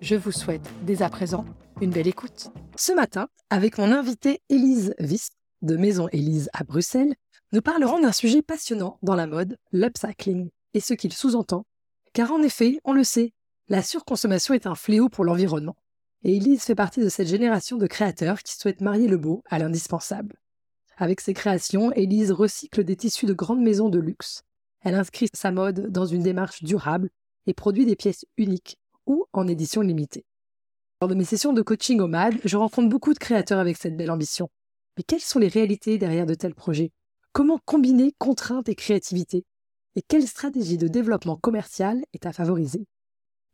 Je vous souhaite dès à présent une belle écoute. Ce matin, avec mon invitée Élise Vis de Maison Élise à Bruxelles, nous parlerons d'un sujet passionnant dans la mode, l'upcycling, et ce qu'il sous-entend. Car en effet, on le sait, la surconsommation est un fléau pour l'environnement. Et Élise fait partie de cette génération de créateurs qui souhaitent marier le beau à l'indispensable. Avec ses créations, Élise recycle des tissus de grandes maisons de luxe. Elle inscrit sa mode dans une démarche durable et produit des pièces uniques en édition limitée. Lors de mes sessions de coaching au MAD, je rencontre beaucoup de créateurs avec cette belle ambition. Mais quelles sont les réalités derrière de tels projets? Comment combiner contraintes et créativité? Et quelle stratégie de développement commercial est à favoriser?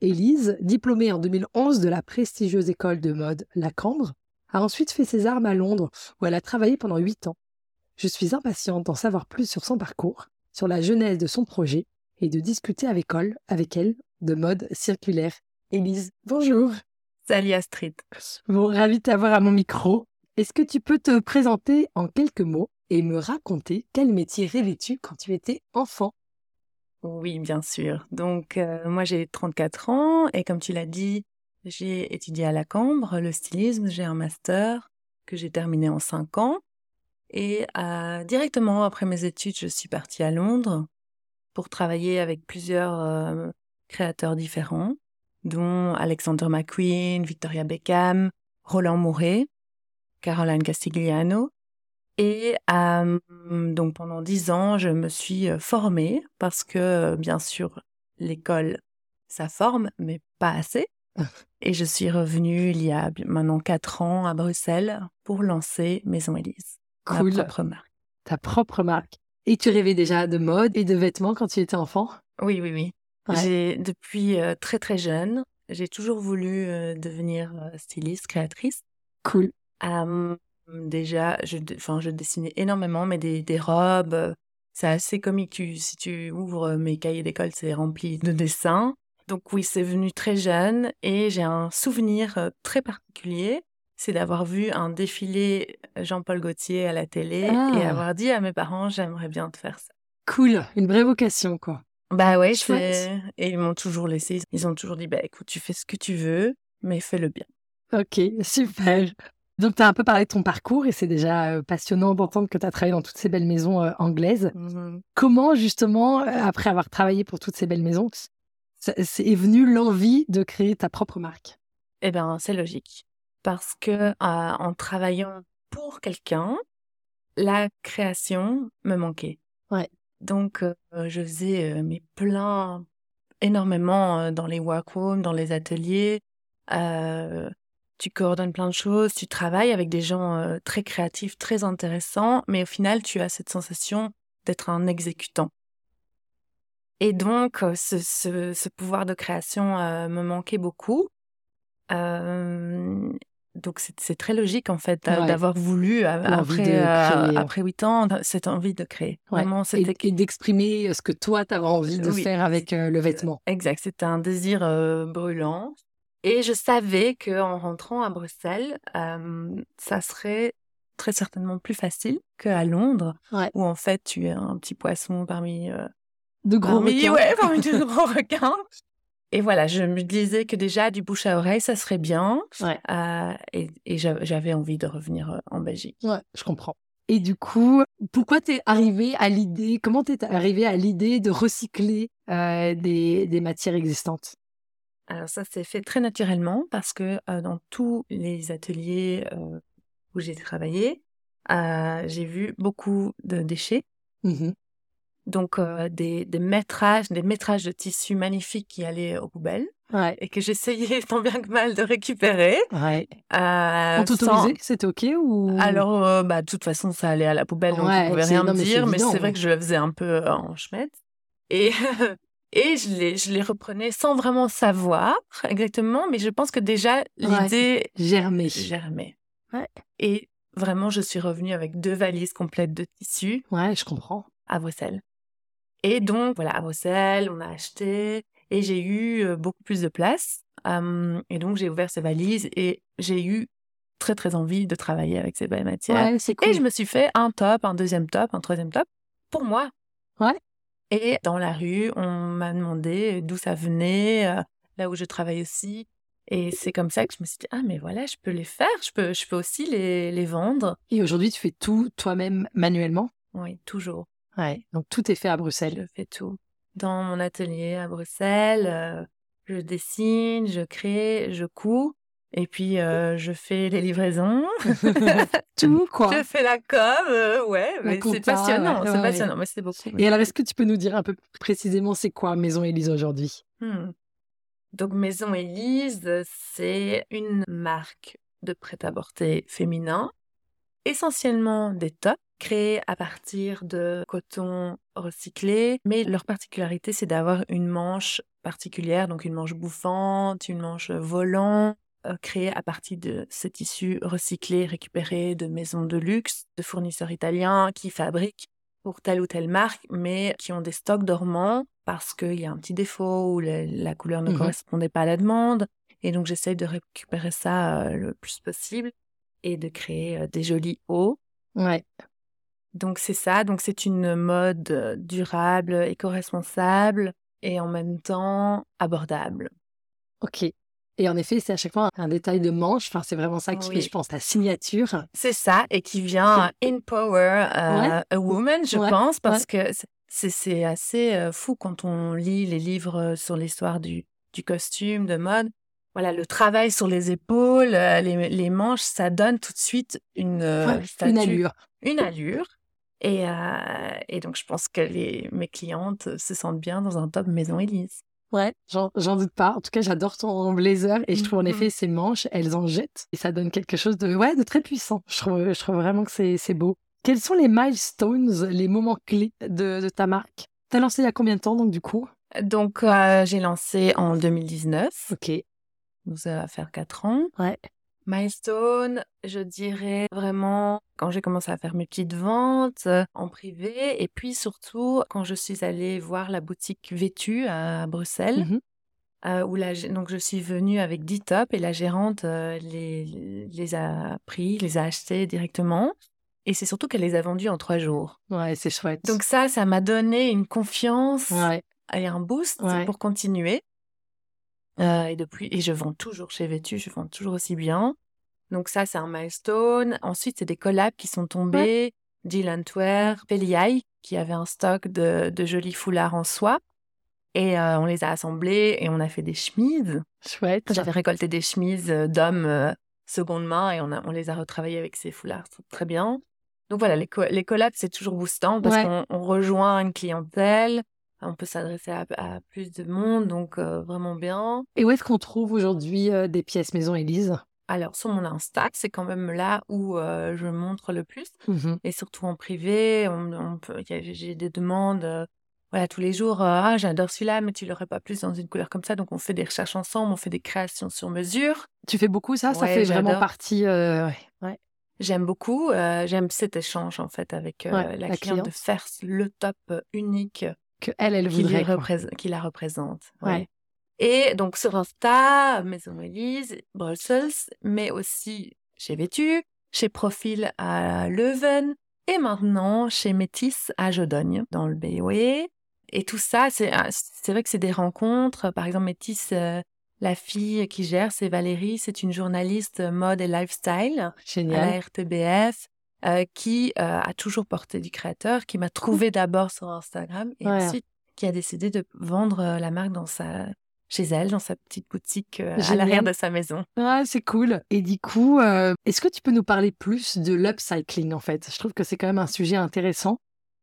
Élise, diplômée en 2011 de la prestigieuse école de mode La Cambre, a ensuite fait ses armes à Londres où elle a travaillé pendant 8 ans. Je suis impatiente d'en savoir plus sur son parcours, sur la genèse de son projet et de discuter avec elle, avec elle de mode circulaire. Élise, bonjour. Salut Astrid. Bon, ravi de t'avoir à mon micro. Est-ce que tu peux te présenter en quelques mots et me raconter quel métier rêvais-tu quand tu étais enfant? Oui, bien sûr. Donc, euh, moi, j'ai 34 ans et comme tu l'as dit, j'ai étudié à la Cambre le stylisme. J'ai un master que j'ai terminé en 5 ans. Et euh, directement après mes études, je suis partie à Londres pour travailler avec plusieurs euh, créateurs différents dont Alexander McQueen, Victoria Beckham, Roland Mouret, Caroline Castigliano. Et euh, donc pendant dix ans, je me suis euh, formée parce que bien sûr l'école ça forme, mais pas assez. Et je suis revenue il y a maintenant quatre ans à Bruxelles pour lancer Maison Élise, cool. ma propre marque. Ta propre marque. Et tu rêvais déjà de mode et de vêtements quand tu étais enfant? Oui, oui, oui. J'ai depuis euh, très très jeune, j'ai toujours voulu euh, devenir euh, styliste, créatrice. Cool. déjà, je, enfin, je dessinais énormément, mais des, des robes. c'est assez comique. Si tu ouvres mes cahiers d'école, c'est rempli de dessins. Donc oui, c'est venu très jeune et j'ai un souvenir très particulier. C'est d'avoir vu un défilé Jean-Paul Gaultier à la télé et Ah. avoir dit à mes parents, j'aimerais bien te faire ça. Cool. Une vraie vocation, quoi. Bah ouais, c'est... Et ils m'ont toujours laissé. Ils ont toujours dit, bah écoute, tu fais ce que tu veux, mais fais-le bien. Ok, super. Donc, tu as un peu parlé de ton parcours et c'est déjà passionnant d'entendre que tu as travaillé dans toutes ces belles maisons euh, anglaises. Comment, justement, après avoir travaillé pour toutes ces belles maisons, c'est est venue l'envie de créer ta propre marque? Eh ben, c'est logique. Parce que euh, en travaillant pour quelqu'un, la création me manquait. Ouais. Donc, euh, je faisais euh, mes plein énormément euh, dans les workrooms, dans les ateliers. Tu coordonnes plein de choses, tu travailles avec des gens très créatifs, très intéressants, mais au final, tu as cette sensation d'être un exécutant. Et donc, ce, pouvoir de création me manquait beaucoup. Euh, donc, c'est très logique, en fait, Ouais. d'avoir voulu, euh, après, euh, après 8 ans, cette envie de créer. Ouais. Vraiment, et, d'exprimer euh, ce que toi, tu avais envie de Oui. faire avec euh, le vêtement. Exact, c'était un désir euh, brûlant. Et je savais qu'en rentrant à Bruxelles, euh, ça serait très certainement plus facile qu'à Londres, Ouais. où en fait tu es un petit poisson parmi, euh, De gros parmi, requins. ouais, parmi de gros requins. Et voilà, je me disais que déjà du bouche à oreille, ça serait bien. Ouais. Euh, et et j'a- j'avais envie de revenir euh, en Belgique. Ouais, je comprends. Et du coup, pourquoi t'es arrivé à l'idée, comment t'es arrivé à l'idée de recycler euh, des, des matières existantes? Alors ça s'est fait très naturellement parce que euh, dans tous les ateliers euh, où j'ai travaillé, j'ai vu beaucoup de déchets Mhm. Donc euh, des, des métrages, des métrages de tissus magnifiques qui allaient aux poubelles Ouais. et que j'essayais tant bien que mal de récupérer. Ouais. Euh, On t'autorisait C'était OK ou? Alors, euh, bah, de toute façon, ça allait à la poubelle, donc Ouais, on pouvait rien me dire. Mais c'est vrai que je le faisais un peu euh, en chemette. Et, et je, les, je les reprenais sans vraiment savoir exactement, mais je pense que déjà, l'idée germait. Ouais. Et vraiment, je suis revenue avec deux valises complètes de tissus Ouais, je comprends. à Bruxelles. Et donc, voilà, à Bruxelles, on a acheté et j'ai eu beaucoup plus de place. Et donc, j'ai ouvert ces valises et j'ai eu très, très envie de travailler avec ces belles matières. Ouais, cool. Et je me suis fait un top, un deuxième top, un troisième top pour moi. Ouais. Et dans la rue, on m'a demandé d'où ça venait, euh, là où je travaille aussi. Et c'est comme ça que je me suis dit, ah, mais voilà, je peux les faire, je peux, je peux aussi les, les vendre. Et aujourd'hui, tu fais tout toi-même manuellement? Oui, toujours. Ouais. Donc tout est fait à Bruxelles. Je fais tout. Dans mon atelier à Bruxelles, euh, je dessine, je crée, je couds. Et puis, euh, je fais les livraisons. tout, quoi. Je fais la com, euh, ouais, La mais c'est passionnant, ouais, c'est ouais, ouais. passionnant, mais c'est beaucoup. Et alors, est-ce que tu peux nous dire un peu plus précisément c'est quoi Maison Élise aujourd'hui? Hmm. Donc, Maison Élise, c'est une marque de prêt-à-porter féminin, essentiellement des tops créés à partir de coton recyclé, mais leur particularité, c'est d'avoir une manche particulière, donc une manche bouffante, une manche volant, euh, créée à partir de ces tissus recyclés récupérés de maisons de luxe, de fournisseurs italiens qui fabriquent pour telle ou telle marque, mais qui ont des stocks dormants parce qu'il y a un petit défaut ou la, la couleur ne Mhm. correspondait pas à la demande. Et donc, j'essaye de récupérer ça euh, le plus possible et de créer euh, des jolis hauts. Ouais. Donc, c'est ça. Donc, c'est une mode euh, durable, éco-responsable et en même temps abordable. Ok. Et en effet, c'est à chaque fois un détail de manche. Enfin, c'est vraiment ça qui Oui. fait, je pense, ta signature. C'est ça, et qui vient euh, empower euh, Ouais. a woman, je Ouais, pense, parce que c'est assez fou quand on lit les livres sur l'histoire du, du costume, de mode. Voilà, le travail sur les épaules, les, les manches, ça donne tout de suite une, une allure. Une allure. Et, euh, et donc, je pense que les, mes clientes se sentent bien dans un top Maison Élise. Ouais, j'en doute pas. En tout cas, j'adore ton blazer et je trouve en effet ces manches, elles en jettent et ça donne quelque chose de ouais, de très puissant. Je trouve, je trouve vraiment que c'est beau. Quels sont les milestones, les moments clés de, de ta marque? T'as lancé il y a combien de temps donc du coup? Donc, euh, j'ai lancé en 2019. Ok. Donc, ça va faire quatre ans. Ouais. Milestone, je dirais vraiment quand j'ai commencé à faire mes petites ventes euh, en privé et puis surtout quand je suis allée voir la boutique Vêtue à Bruxelles Mhm. euh, où la, donc je suis venue avec 10 tops et la gérante euh, les, les a pris, les a achetés directement et c'est surtout qu'elle les a vendus en trois jours. Ouais, c'est chouette. Donc ça, ça m'a donné une confiance ouais. et un boost Ouais. pour continuer. Euh, et depuis, et je vends toujours chez Vêtu, je vends toujours aussi bien. Donc ça, c'est un milestone. Ensuite, c'est des collabs qui sont tombés. Jill Antwer, Pelliai, qui avait un stock de, de jolis foulards en soie. Et euh, on les a assemblés et on a fait des chemises. Chouette. J'avais récolté des chemises euh, d'hommes euh, seconde main et on, a, on les a retravaillées avec ces foulards. Très bien. Donc voilà, les, co- les collabs, c'est toujours boostant parce Ouais. qu'on on rejoint une clientèle. On peut s'adresser à, à plus de monde, donc euh, vraiment bien. Et où est-ce qu'on trouve aujourd'hui des pièces Maison Élise? Alors, sur mon Insta, c'est quand même là où euh, je montre le plus. Mhm. Et surtout en privé, on, j'ai des demandes, euh, voilà, tous les jours. euh, ah, j'adore celui-là, mais tu l'aurais pas plus dans une couleur comme ça. Donc, on fait des recherches ensemble, on fait des créations sur mesure. Tu fais beaucoup ça? Ça fait vraiment partie. ouais. ouais. J'aime beaucoup, j'aime cet échange en fait avec la, la cliente, de faire le top unique Que elle, elle qui, voudrait. qui la représente. Ouais. Et donc sur Insta, Maison Elise, Brussels, mais aussi chez Vêtu, chez Profil à Leuven et maintenant chez Métis à Jodogne dans le BOE. Et tout ça, c'est vrai que c'est des rencontres. Par exemple, Métis, euh, la fille qui gère, c'est Valérie, c'est une journaliste mode et lifestyle à Génial. la RTBF, euh, qui euh, a toujours porté du créateur, qui m'a trouvé d'abord sur Instagram et Ouais. ensuite qui a décidé de vendre la marque dans sa, chez elle, dans sa petite boutique euh, à l'arrière de sa maison. Ah, c'est cool. Et du coup, euh, est-ce que tu peux nous parler plus de l'upcycling en fait? Je trouve que c'est quand même un sujet intéressant.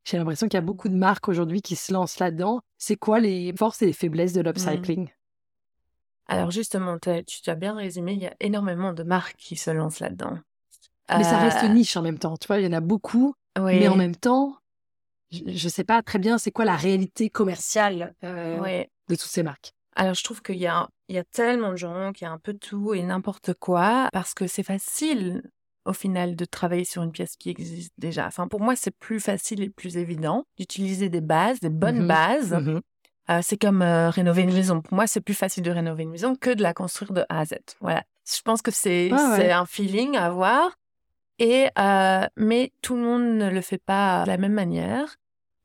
J'ai l'impression qu'il y a beaucoup de marques aujourd'hui qui se lancent là-dedans. C'est quoi les forces et les faiblesses de l'upcycling? Alors justement, tu as bien résumé, il y a énormément de marques qui se lancent là-dedans. Mais ça reste Euh, niche en même temps. Tu vois, il y en a beaucoup, oui, mais en même temps, je ne sais pas très bien c'est quoi la réalité commerciale oui. de toutes ces marques. Alors, je trouve qu'il y a, il y a tellement de gens qui a un peu tout et n'importe quoi parce que c'est facile, au final, de travailler sur une pièce qui existe déjà. Enfin, pour moi, c'est plus facile et plus évident d'utiliser des bases, des bonnes Mhm. bases. Mhm. Euh, c'est comme euh, rénover une maison. Pour moi, c'est plus facile de rénover une maison que de la construire de A à Z. Voilà. Je pense que c'est ouais. c'est un feeling à avoir. Et, euh, mais tout le monde ne le fait pas de la même manière.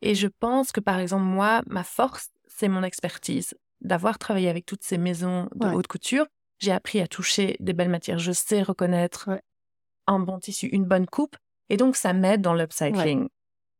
Et je pense que, par exemple, moi, ma force, c'est mon expertise. D'avoir travaillé avec toutes ces maisons de Ouais. haute couture, j'ai appris à toucher des belles matières. Je sais reconnaître Ouais. un bon tissu, une bonne coupe. Et donc, ça m'aide dans l'upcycling.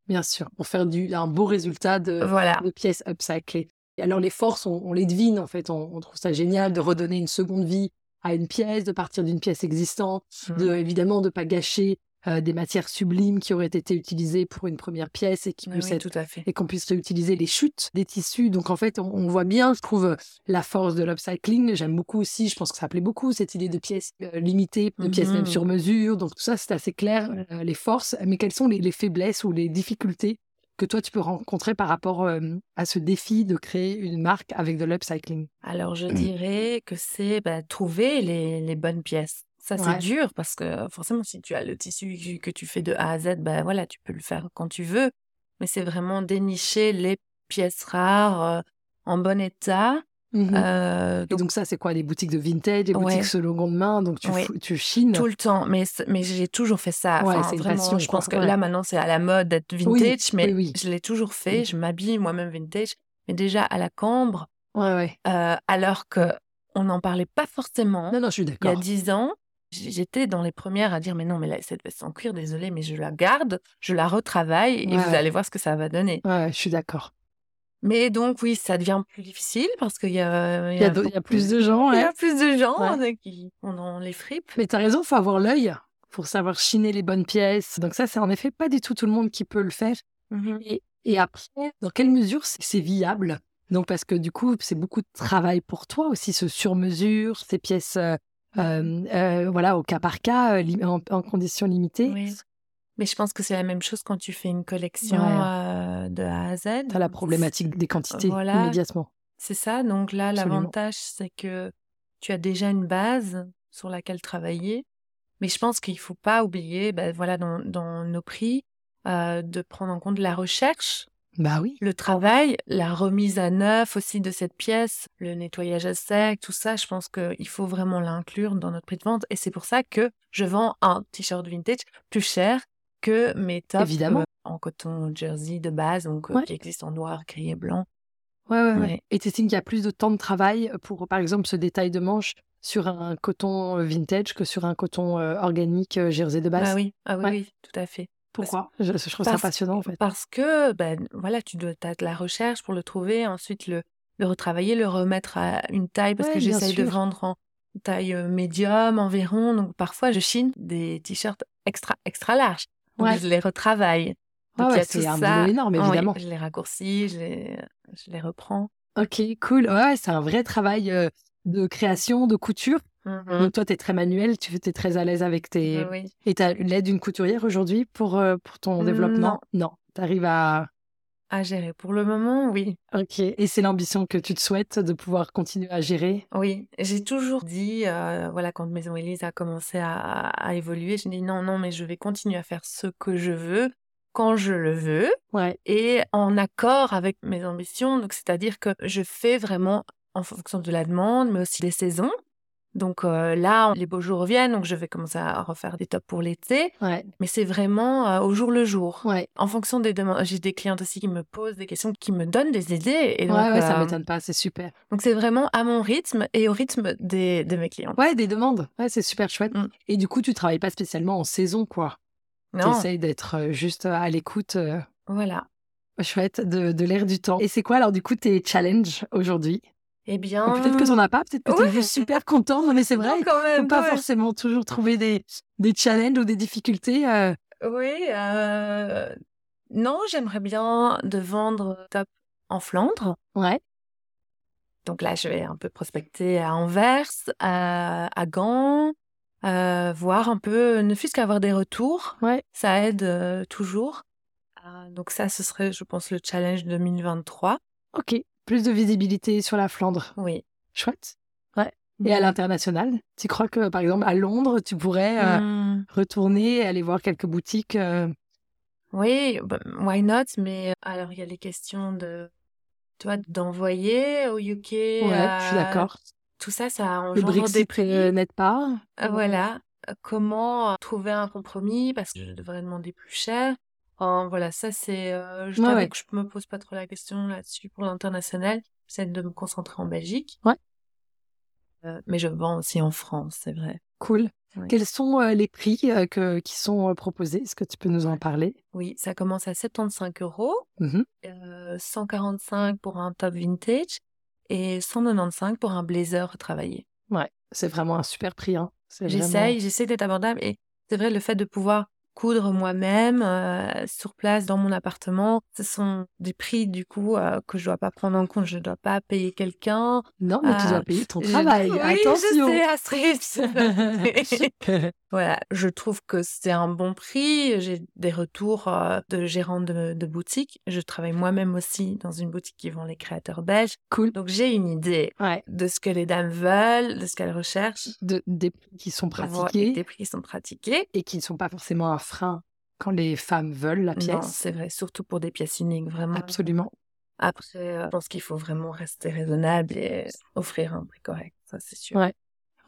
Bien sûr, pour faire du, un beau résultat de, Voilà. de pièces upcyclées. Et alors les forces, on, on les devine en fait, on, on trouve ça génial de redonner une seconde vie à une pièce, de partir d'une pièce existante, de évidemment de pas gâcher euh, des matières sublimes qui auraient été utilisées pour une première pièce et qui Oui, puissent oui, être tout à fait. et qu'on puisse réutiliser les chutes des tissus. Donc en fait, on, on voit bien, je trouve, la force de l'upcycling. J'aime beaucoup aussi, je pense que ça plaît beaucoup cette idée de pièces euh, limitées, de pièces même Mhm. sur mesure. Donc tout ça, c'est assez clair, euh, les forces. Mais quelles sont les, les faiblesses ou les difficultés que toi, tu peux rencontrer par rapport à ce défi de créer une marque avec de l'upcycling? Alors, je dirais que c'est bah, trouver les, les bonnes pièces. Ça, c'est dur parce que forcément, si tu as le tissu que- tu fais de A à Z, bah, voilà, tu peux le faire quand tu veux. Mais c'est vraiment dénicher les pièces rares euh, en bon état. Euh, Et donc, donc ça, c'est quoi Des boutiques de vintage, des Ouais. boutiques seconde main, donc tu, Ouais. tu chines? Tout le temps. Mais, mais j'ai toujours fait ça. Ouais, Enfin, vraiment, passion, je quoi. pense que là, maintenant, c'est à la mode d'être Oui, vintage, mais oui, oui. je l'ai toujours fait. Je m'habille moi-même vintage. Mais déjà, à la cambre, euh, alors que on n'en parlait pas forcément. Non, non, je suis Il y a dix ans, j'étais dans les premières à dire mais non mais là cette veste en cuir désolée mais je la garde, je la retravaille et Ouais, vous allez voir ce que ça va donner. Ouais, je suis d'accord. Mais donc oui ça devient plus difficile parce qu'il y a Il y a, d'au- il y a plus de gens. il y a plus de gens Ouais. qui ont dans les fripes. Mais t'as raison, faut avoir l'œil pour savoir chiner les bonnes pièces. Donc ça, c'est en effet pas du tout tout le monde qui peut le faire. Mhm. Et, et après, dans quelle mesure c'est c'est viable? Donc parce que du coup, c'est beaucoup de travail pour toi aussi, ce sur-mesure, ces pièces, euh, voilà, au cas par cas, en, en conditions limitées. Oui. Mais je pense que c'est la même chose quand tu fais une collection Ouais. de A à Z. T'as la problématique des quantités Voilà. immédiatement. C'est ça. Donc là, l'avantage, c'est que tu as déjà une base sur laquelle travailler. Mais je pense qu'il faut pas oublier, ben, voilà, dans, dans nos prix, euh, de prendre en compte la recherche, Bah oui. le travail, la remise à neuf aussi de cette pièce, le nettoyage à sec, tout ça. Je pense qu'il faut vraiment l'inclure dans notre prix de vente. Et c'est pour ça que je vends un t-shirt vintage plus cher que mes tops Évidemment. euh, en coton jersey de base, donc euh, qui existent en noir, gris et blanc. Ouais, ouais, ouais. Ouais. Et tu estimes qu'il y a plus de temps de travail pour, par exemple, ce détail de manche sur un coton euh, vintage que sur un coton euh, organique jersey de base? Ah oui, ah oui, Ouais. oui, tout à fait. Pourquoi? Je, je trouve ça Parce- passionnant, en fait. Parce que, ben, voilà, tu dois, as de la recherche pour le trouver, ensuite le, le retravailler, le remettre à une taille, parce Ouais, que j'essaye de vendre en taille euh, médium environ. Donc, parfois, je chine des t-shirts extra, extra larges. Donc, Ouais. je les retravaille. Ah Donc, y ouais, a c'est un ça. boulot énorme, évidemment. je les raccourcis, je les, je les reprends. Ok, cool. Ouais, c'est un vrai travail euh, de création, de couture. Mhm. Donc toi, tu es très manuel, tu es très à l'aise avec tes... Oui. Et tu as l'aide d'une couturière aujourd'hui pour, euh, pour ton Mm, développement? Non. Tu arrives à... À gérer. Pour le moment, oui. Ok. Et c'est l'ambition que tu te souhaites de pouvoir continuer à gérer? Oui, j'ai toujours dit, euh, voilà, quand Maison Élise a commencé à, à évoluer, j'ai dit non, non, mais je vais continuer à faire ce que je veux, quand je le veux, Ouais. et en accord avec mes ambitions. Donc, c'est-à-dire que je fais vraiment en fonction de la demande, mais aussi des saisons. Donc euh, là, les beaux jours reviennent, donc je vais commencer à refaire des tops pour l'été, Ouais. mais c'est vraiment euh, au jour le jour. Ouais. En fonction des demandes, j'ai des clientes aussi qui me posent des questions, qui me donnent des idées. Et donc, ouais, ouais, ça euh, m'étonne pas, c'est super. donc c'est vraiment à mon rythme et au rythme des, de mes clients. Ouais, des demandes. Ouais, c'est super chouette. Mm. Et du coup, tu travailles pas spécialement en saison, quoi. Tu Non, essayes d'être juste à l'écoute, voilà. chouette, de, de l'air du temps. Et c'est quoi alors, du coup, tes challenges aujourd'hui? Eh bien, Peut-être que tu n'en as pas, peut-être que tu es Ouais. juste super content. Non, mais c'est vrai. Quand Faut même. pas ouais. forcément toujours trouver des, des challenges ou des difficultés. euh, Oui, euh, Non, j'aimerais bien de vendre top en Flandre. Ouais. Donc là, je vais un peu prospecter à Anvers, à, à Gand, euh, voir un peu, ne fût-ce qu'avoir des retours. Ouais. Ça aide euh, toujours. Euh, donc ça, ce serait, je pense, le challenge 2023. Ok. Plus de visibilité sur la Flandre. Oui. Chouette. Ouais. Et à l'international, tu crois que par exemple à Londres, tu pourrais euh, Hmm. retourner et aller voir quelques boutiques euh, Oui, bah, why not? Mais euh, alors, il y a les questions de, tu vois, d'envoyer au UK. Ouais, je suis d'accord. Tout ça, ça Le engendre des Brexit n'aide pas. Voilà. Comment trouver un compromis? Parce que je devrais demander plus cher. Enfin, voilà, ça c'est. euh, je Ouais, t'avoue ouais. que je me pose pas trop la question là-dessus pour l'international. J'essaie de me concentrer en Belgique. Ouais. Euh, mais je vends aussi en France, c'est vrai. Cool. Ouais. Quels sont euh, les prix que, qui sont proposés? Est-ce que tu peux nous en parler? Oui, ça commence à 75 euros, Mhm. euh, 145 pour un top vintage et 195 pour un blazer retravaillé. Ouais, c'est vraiment un super prix. Hein. Vraiment- J'essaye, j'essaie d'être abordable et c'est vrai le fait de pouvoir coudre moi-même euh, sur place dans mon appartement, ce sont des prix du coup euh, que je dois pas prendre en compte, je dois pas payer quelqu'un. Non, mais tu dois payer ton travail. Oui, Attention. je sais, Astrid. voilà, je trouve que c'est un bon prix. J'ai des retours euh, de gérants de, de boutiques. Je travaille moi-même aussi dans une boutique qui vend les créateurs belges. cool. Donc j'ai une idée Ouais. de ce que les dames veulent, de ce qu'elles recherchent. De, des prix qui sont pratiqués Des prix qui sont pratiqués. et qui ne sont pas forcément un frein quand les femmes veulent la Non, pièce. c'est vrai, surtout pour des pièces uniques, vraiment. Absolument. Après, euh, je pense qu'il faut vraiment rester raisonnable et offrir un prix correct, ça c'est sûr. Ouais.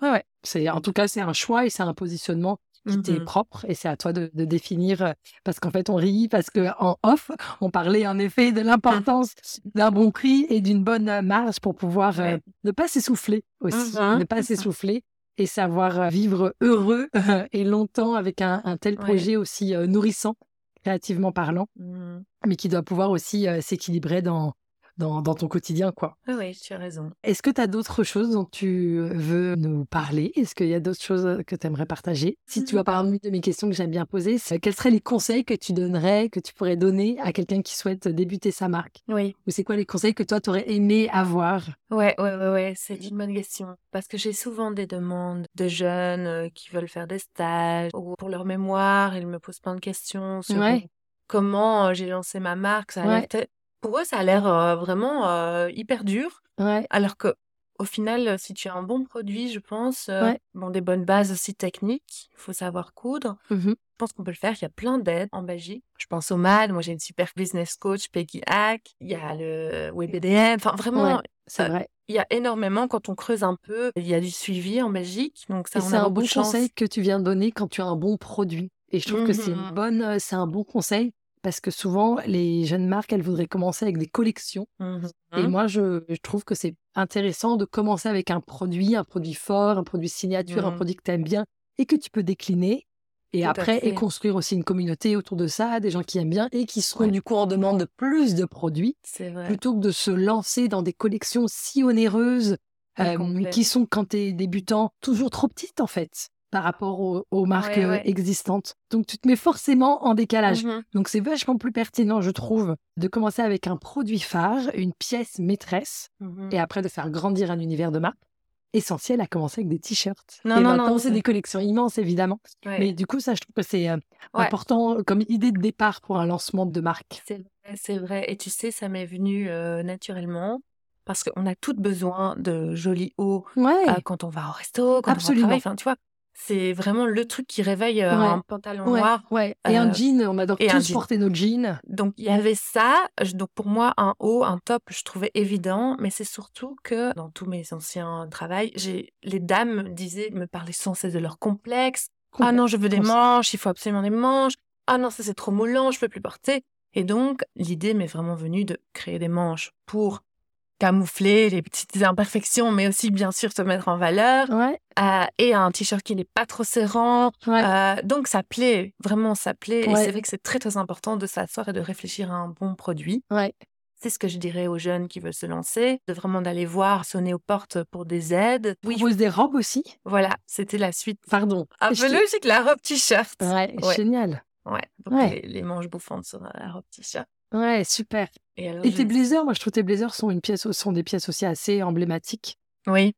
Ouais, ouais. C'est, en tout cas, c'est un choix et c'est un positionnement qui t'est Mhm. propre et c'est à toi de, de définir euh, parce qu'en fait on rit parce que en off on parlait en effet de l'importance d'un bon prix et d'une bonne euh, marge pour pouvoir euh, ne pas s'essouffler aussi Mhm. ne pas s'essouffler et savoir vivre heureux et longtemps avec un, un tel Ouais. projet aussi euh, nourrissant créativement parlant mais qui doit pouvoir aussi euh, s'équilibrer dans, dans dans ton quotidien quoi Ah oui, tu as raison. est-ce que tu as d'autres choses dont tu veux nous parler? Est-ce qu'il y a d'autres choses que tu aimerais partager? Si tu as parmi de mes questions que j'aime bien poser, quels seraient les conseils que tu donnerais, que tu pourrais donner à quelqu'un qui souhaite débuter sa marque? Oui. Ou c'est quoi les conseils que toi, tu aurais aimé avoir? Ouais, ouais, ouais, ouais, c'est une bonne question. Parce que j'ai souvent des demandes de jeunes euh, qui veulent faire des stages ou pour leur mémoire, ils me posent plein de questions sur Ouais. euh, comment euh, j'ai lancé ma marque. Ça Ouais. Pour eux, ça a l'air euh, vraiment euh, hyper dur. Ouais, Alors que au final, si tu as un bon produit, je pense, euh, Ouais. bon, des bonnes bases aussi techniques, il faut savoir coudre. Mhm. Je pense qu'on peut le faire. Il y a plein d'aides en Belgique. Je pense au MAD. Moi, j'ai une super business coach, Peggy Hack. Il y a le WebDM. Enfin, vraiment, Ouais. c'est vrai. il y a énormément quand on creuse un peu. Il y a du suivi en Belgique. Donc, ça, c'est un bon chance. conseil que tu viens de donner quand tu as un bon produit. Et je trouve que c'est une Mhm. bonne, c'est un bon conseil parce que souvent les jeunes marques, elles voudraient commencer avec des collections. Mhm. Et moi, je, je trouve que c'est intéressant de commencer avec un produit, un produit fort, un produit signature, un Mhm. produit que tu aimes bien et que tu peux décliner. Et Tout après, et construire aussi une communauté autour de ça, des gens qui aiment bien et qui seront Ouais. du coup en demande de plus de produits, vrai. plutôt que de se lancer dans des collections si onéreuses Ouais, euh, qui sont, quand tu es débutant, toujours trop petites en fait par rapport aux, aux marques Ouais, euh, ouais. existantes. Donc tu te mets forcément en décalage. Mhm. Donc c'est vachement plus pertinent, je trouve, de commencer avec un produit phare, une pièce maîtresse, Mhm. et après de faire grandir un univers de marque. Essentiel à commencer avec des t-shirts. Non, et non, maintenant, c'est des collections immenses, évidemment. Ouais. Mais du coup, ça, je trouve que c'est euh, important comme idée de départ pour un lancement de marque. C'est vrai, c'est vrai. Et tu sais, ça m'est venu euh, naturellement parce qu'on a toutes besoin de jolis hauts Ouais, euh, quand on va au resto, quand Absolument. on va au travail. Enfin, tu vois, c'est vraiment le truc qui réveille euh, Ouais. un pantalon ouais, noir. ouais. Et un euh, jean, on adore et tous porter nos jeans. Donc, il y avait ça. Je- Donc, pour moi, un haut, un top, je trouvais évident. Mais c'est surtout que dans tous mes anciens travails, j'ai, les dames me disaient, me parlaient sans cesse de leurs complexes. Ah non, je veux des Complexe. manches, il faut absolument des manches. Ah non, ça c'est trop moulant, je peux plus porter. Et donc, l'idée m'est vraiment venue de créer des manches pour camoufler les petites imperfections, mais aussi bien sûr se mettre en valeur. Ouais, Euh, et un t-shirt qui n'est pas trop serrant. ouais. Euh, donc ça plaît, vraiment ça plaît. Et c'est vrai que c'est très très important de s'asseoir et de réfléchir à un bon produit. C'est ce que je dirais aux jeunes qui veulent se lancer, de vraiment d'aller voir, sonner aux portes pour des aides. Oui, Propose des robes aussi. voilà, c'était la suite. Pardon. Un peu logique, la robe t-shirt. Ouais, génial. Ouais, donc Ouais. Les, les manches bouffantes sur la robe t-shirt. Ouais, super. Et, alors, Et je- tes blazers, moi je trouve tes blazers sont, une pièce, sont des pièces aussi assez emblématiques. Oui,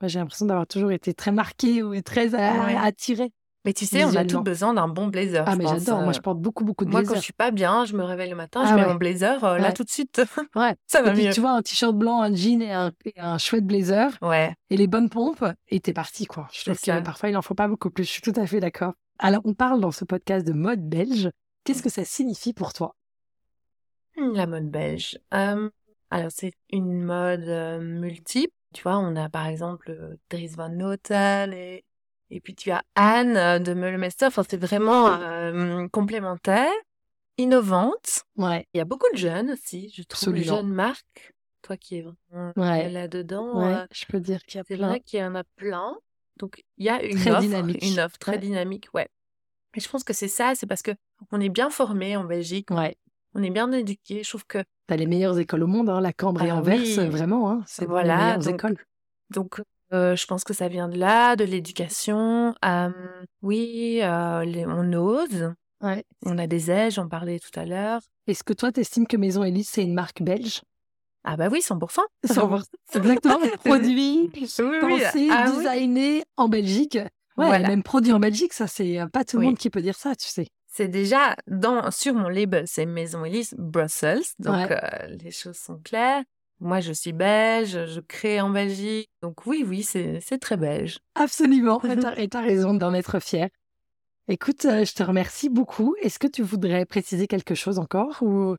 Moi, j'ai l'impression d'avoir toujours été très marquée ou très euh, Ouais. attirée. mais tu sais, on a tous besoin d'un bon blazer. Ah, je mais j'adore. Moi, euh. je porte beaucoup, beaucoup de Moi, quand blazers. je suis pas bien, je me réveille le matin, Ah je mets ouais. mon blazer, euh, là tout de suite, Ouais. ça Et va puis, mieux. tu vois, un t-shirt blanc, un jean et un, et un chouette blazer Ouais, et les bonnes pompes, et t'es parti, quoi. Je trouve que parfois, il en faut pas beaucoup plus. Je suis tout à fait d'accord. Alors, on parle dans ce podcast de mode belge. Qu'est-ce que ça signifie pour toi? La mode belge. Euh, alors, c'est une mode euh, multiple. Tu vois, on a par exemple euh, Dries Van Noten et, et puis tu as Anne euh, de Meulemester. Enfin, c'est vraiment euh, complémentaire, innovante. Ouais. Il y a beaucoup de jeunes aussi, je trouve, les Absolument. jeunes marques. Toi qui es vraiment Ouais. là-dedans, Ouais, euh, je peux dire qu'il y a c'est plein. vrai qu'il y en a plein. Donc, il y a une Très offre, dynamique. une offre très Ouais. dynamique, ouais. Et je pense que c'est ça, c'est parce que on est bien formé en Belgique, Ouais. On est bien éduqué. Je trouve que T'as les meilleures écoles au monde, hein, la Cambre et Ah Anvers, oui. vraiment. Hein, c'est Voilà, les meilleures donc- écoles. Donc, euh, je pense que ça vient de là, de l'éducation. Euh, oui, euh, les- on ose. Ouais. On a des ailes, j'en parlais tout à l'heure. Est-ce que toi, t'estimes que Maison Élise, c'est une marque belge? Ah bah oui, 100%. 100%. Exactement. Produit, oui, pensé, Ah oui. designé en Belgique. Ouais, Voilà. même produit en Belgique, ça, c'est euh, pas tout le Oui. monde qui peut dire ça, tu sais. C'est déjà dans, sur mon label, c'est Maison Elise Brussels. Donc, Ouais. euh, les choses sont claires. Moi, je suis belge, je crée en Belgique. Donc, oui, oui, c'est très belge. Absolument. Et Et t'as raison d'en être fier. Écoute, euh, je te remercie beaucoup. Est-ce que tu voudrais préciser quelque chose encore ou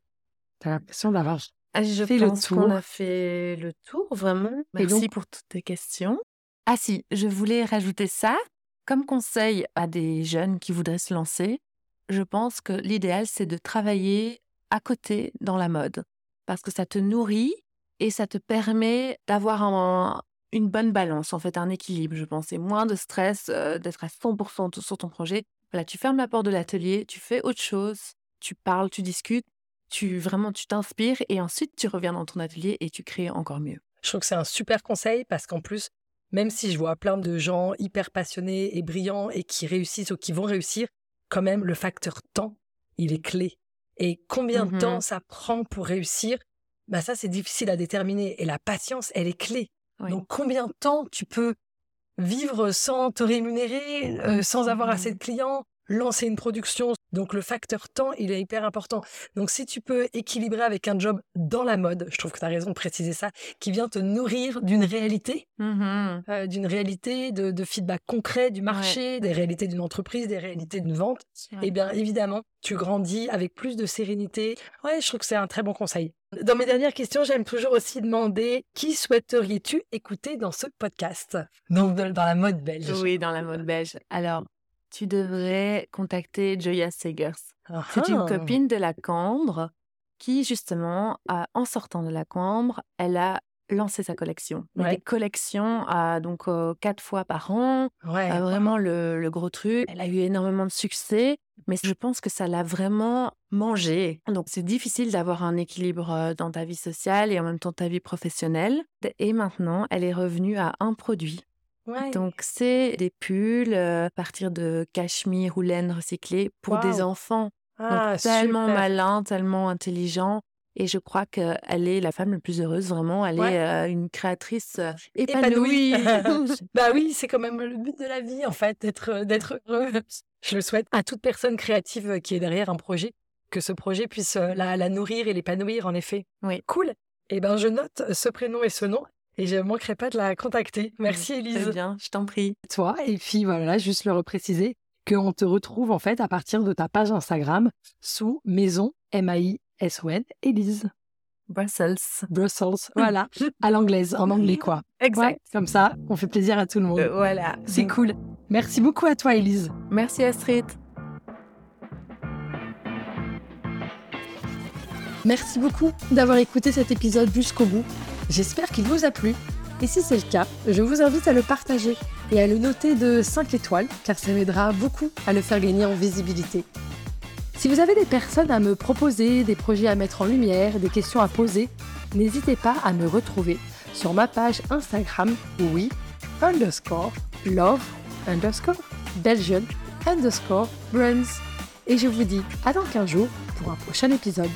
t'as l'impression d'avoir Ah, je Fait le pense tour? qu'on a fait le tour, vraiment. Merci donc- pour toutes tes questions. Ah si, je voulais rajouter ça. Comme conseil à des jeunes qui voudraient se lancer, je pense que l'idéal, c'est de travailler à côté dans la mode. Parce que ça te nourrit et ça te permet d'avoir un- une bonne balance, en fait, un équilibre, je pense. Et moins de stress, euh, d'être à 100% sur ton projet. Voilà, tu fermes la porte de l'atelier, tu fais autre chose, tu parles, tu discutes, tu vraiment tu t'inspires et ensuite tu reviens dans ton atelier et tu crées encore mieux. Je trouve que c'est un super conseil parce qu'en plus, même si je vois plein de gens hyper passionnés et brillants et qui réussissent ou qui vont réussir, quand même, le facteur temps, il est clé. Et combien de Mhm. temps ça prend pour réussir, bah ça, c'est difficile à déterminer. Et la patience, elle est clé. Oui. Donc, combien de temps tu peux vivre sans te rémunérer, euh, sans avoir Mhm. assez de clients, lancer une production. Donc, le facteur temps, il est hyper important. Donc, si tu peux équilibrer avec un job dans la mode, je trouve que tu as raison de préciser ça, qui vient te nourrir d'une réalité, Mhm. euh, d'une réalité de, de feedback concret du marché, des réalités d'une entreprise, des réalités d'une vente, Ouais. eh bien évidemment, tu grandis avec plus de sérénité. Ouais, je trouve que c'est un très bon conseil. Dans mes dernières questions, j'aime toujours aussi demander qui souhaiteriez-tu écouter dans ce podcast? Donc dans la mode belge. Oui, dans la mode belge. Alors, tu devrais contacter Joya Segers. C'est une Ah. copine de la Cambre qui, justement, a- en sortant de la Cambre, elle a lancé sa collection. Ouais. Des collections à, donc euh, quatre fois par an, Ouais. euh, vraiment le, le gros truc. Elle a eu énormément de succès, mais je pense que ça l'a vraiment mangé. Donc c'est difficile d'avoir un équilibre euh, dans ta vie sociale et en même temps ta vie professionnelle. Et maintenant, elle est revenue à un produit. Ouais. Donc c'est des pulls euh, à partir de cachemire ou laine recyclée pour des enfants. Donc, Ah, tellement super. malin, tellement intelligent. Et je crois qu'elle est la femme la plus heureuse, vraiment. Elle Ouais. est euh, une créatrice euh, Épanouie. épanouie. Bah oui, c'est quand même le but de la vie, en fait, d'être d'être heureux. Je le souhaite à toute personne créative qui est derrière un projet, que ce projet puisse la, la nourrir et l'épanouir, en effet. Oui. Cool. Eh ben, je note ce prénom et ce nom et je ne manquerai pas de la contacter. Merci, Elise. Très bien, je t'en prie. Toi, et puis voilà, juste le repréciser, qu'on te retrouve en fait à partir de ta page Instagram sous maison, M-A-I-S-O-N, Elise. Brussels. Brussels. Voilà. À l'anglaise, en anglais, quoi. Exact. Ouais, comme ça, on fait plaisir à tout le monde. Euh, voilà. C'est cool. Merci beaucoup à toi, Elise. Merci Astrid. Merci beaucoup d'avoir écouté cet épisode jusqu'au bout. J'espère qu'il vous a plu. Et si c'est le cas, je vous invite à le partager et à le noter de 5 étoiles, car ça m'aidera beaucoup à le faire gagner en visibilité. Si vous avez des personnes à me proposer, des projets à mettre en lumière, des questions à poser, n'hésitez pas à me retrouver sur ma page Instagram, oui, underscore, love, underscore, Belgian, underscore, brands. Et je vous dis à dans 15 jours pour un prochain épisode.